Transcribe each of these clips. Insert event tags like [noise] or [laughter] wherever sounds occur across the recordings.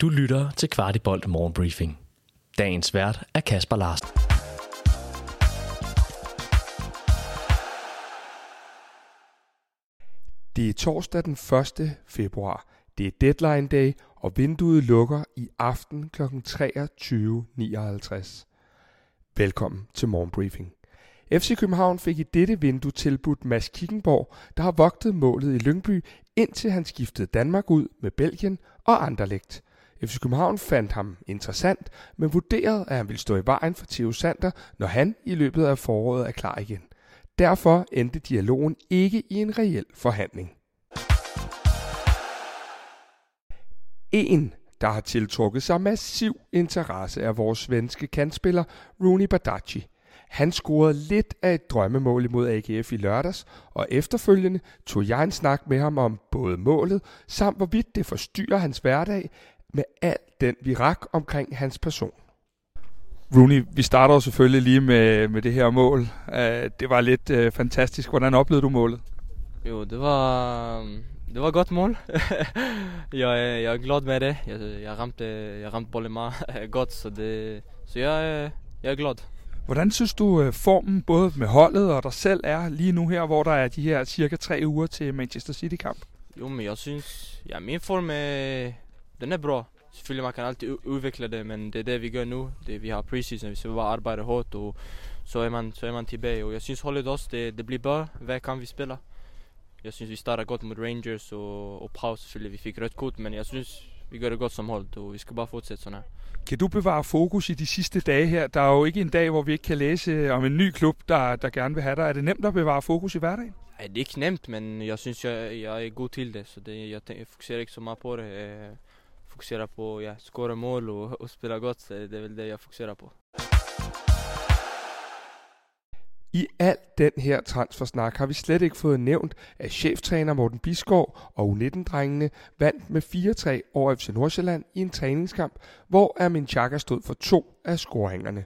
Du lytter til Kvartibolt Morgenbriefing. Dagens vært er Kasper Larsen. Det er torsdag den 1. februar. Det er deadline day, og vinduet lukker i aften kl. 23.59. Velkommen til Morgenbriefing. FC København fik i dette vindue tilbudt Mads Kickenborg, der har vogtet målet i Lyngby, indtil han skiftede Danmark ud med Belgien og Anderlecht. FC København fandt ham interessant, men vurderede, at han ville stå i vejen for Theo Sander, når han i løbet af foråret er klar igen. Derfor endte dialogen ikke i en reel forhandling. En, der har tiltrukket sig massiv interesse af vores svenske kantspiller Rooney Badaci. Han scorede lidt af et drømmemål imod AGF i lørdags, og efterfølgende tog jeg en snak med ham om både målet, samt hvorvidt det forstyrrer hans hverdag med al den virak omkring hans person. Rooney, vi starter jo selvfølgelig lige med, med det her mål. Uh, det var lidt uh, fantastisk. Hvordan oplevede du målet? Jo, det var, det var godt mål. [laughs] jeg, er- jeg er glad med det. Jeg, jeg ramte, jeg ramte bolden meget godt, så, det, så jeg, er- jeg er glad. Hvordan synes du formen både med holdet og dig selv er lige nu her, hvor der er de her cirka tre uger til Manchester City-kamp? Jo, men jeg synes, ja, min form er, den er bra. Selvfølgelig man kan altid udvikle det, men det er det vi gør nu. Det, vi har preseason, vi skal bare arbejde hårdt, og så er man, så er man tilbage. Og jeg synes holdet også, det, det bliver bra hver kamp vi spiller. Jeg synes vi starter godt mod Rangers og, og Prag selvfølgelig. Vi fik rødt kort, men jeg synes vi gør det godt som hold, og vi skal bare fortsætte sådan her. Kan du bevare fokus i de sidste dage her? Der er jo ikke en dag, hvor vi ikke kan læse om en ny klub, der, der gerne vil have dig. Er det nemt at bevare fokus i hverdagen? Ej, det er ikke nemt, men jeg synes, jeg, jeg er god til det. Så det, jeg, jeg fokuserer ikke så meget på det. Jeg på ja, score mål og, [laughs] og spille godt. E Så det er vel det, jeg fokuserer på. I al den her transfersnak har vi slet ikke fået nævnt, at cheftræner Morten Bisgaard og U19-drengene vandt med 4-3 over FC Nordsjælland i en træningskamp, hvor Armin Chaka stod for to af scoringerne.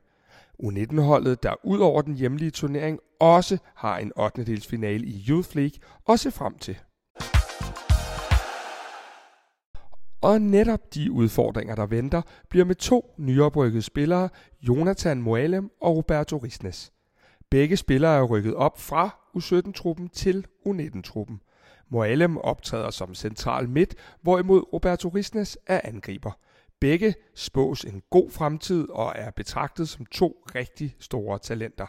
U19-holdet, der ud over den hjemlige turnering også har en 8. finale i Youth League og se frem til. Og netop de udfordringer, der venter, bliver med to nyoprykkede spillere, Jonathan Moalem og Roberto Risnes. Begge spillere er rykket op fra U17-truppen til U19-truppen. Moalem optræder som central midt, hvorimod Roberto Risnes er angriber. Begge spås en god fremtid og er betragtet som to rigtig store talenter.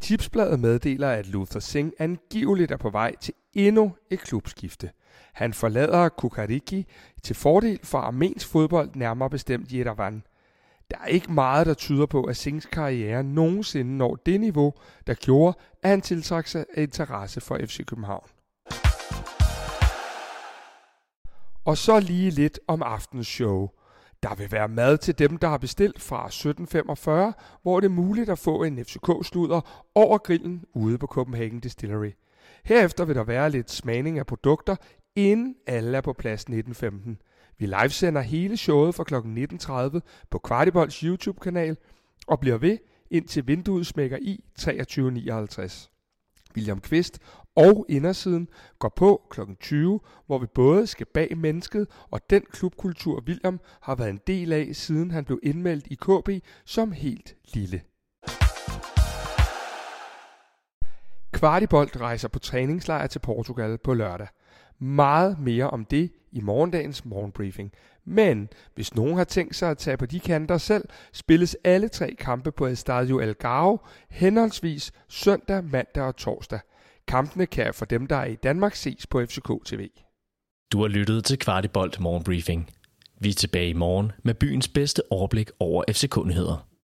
Tipsbladet meddeler, at Luther Singh angiveligt er på vej til endnu et klubskifte. Han forlader Kukariki til fordel for armensk fodbold, nærmere bestemt Yerevan. Der er ikke meget, der tyder på, at Singhs karriere nogensinde når det niveau, der gjorde, at han tiltrak sig af interesse for FC København. Og så lige lidt om aftens show. Der vil være mad til dem, der har bestilt fra 17.45, hvor det er muligt at få en FCK-sluder over grillen ude på Copenhagen Distillery. Herefter vil der være lidt smagning af produkter, inden alle er på plads 19.15. Vi livesender hele showet fra kl. 19.30 på Kvartibolds YouTube-kanal og bliver ved indtil vinduet smækker i 23.59. William Kvist og indersiden går på kl. 20, hvor vi både skal bag mennesket og den klubkultur, William har været en del af, siden han blev indmeldt i KB som helt lille. Kvartibolt rejser på træningslejr til Portugal på lørdag. Meget mere om det i morgendagens morgenbriefing. Men hvis nogen har tænkt sig at tage på de kanter selv, spilles alle tre kampe på Estadio Algarve henholdsvis søndag, mandag og torsdag. Kampene kan for dem, der er i Danmark, ses på FCK TV. Du har lyttet til Kvartibolt Morgenbriefing. Vi er tilbage i morgen med byens bedste overblik over FC-kundigheder.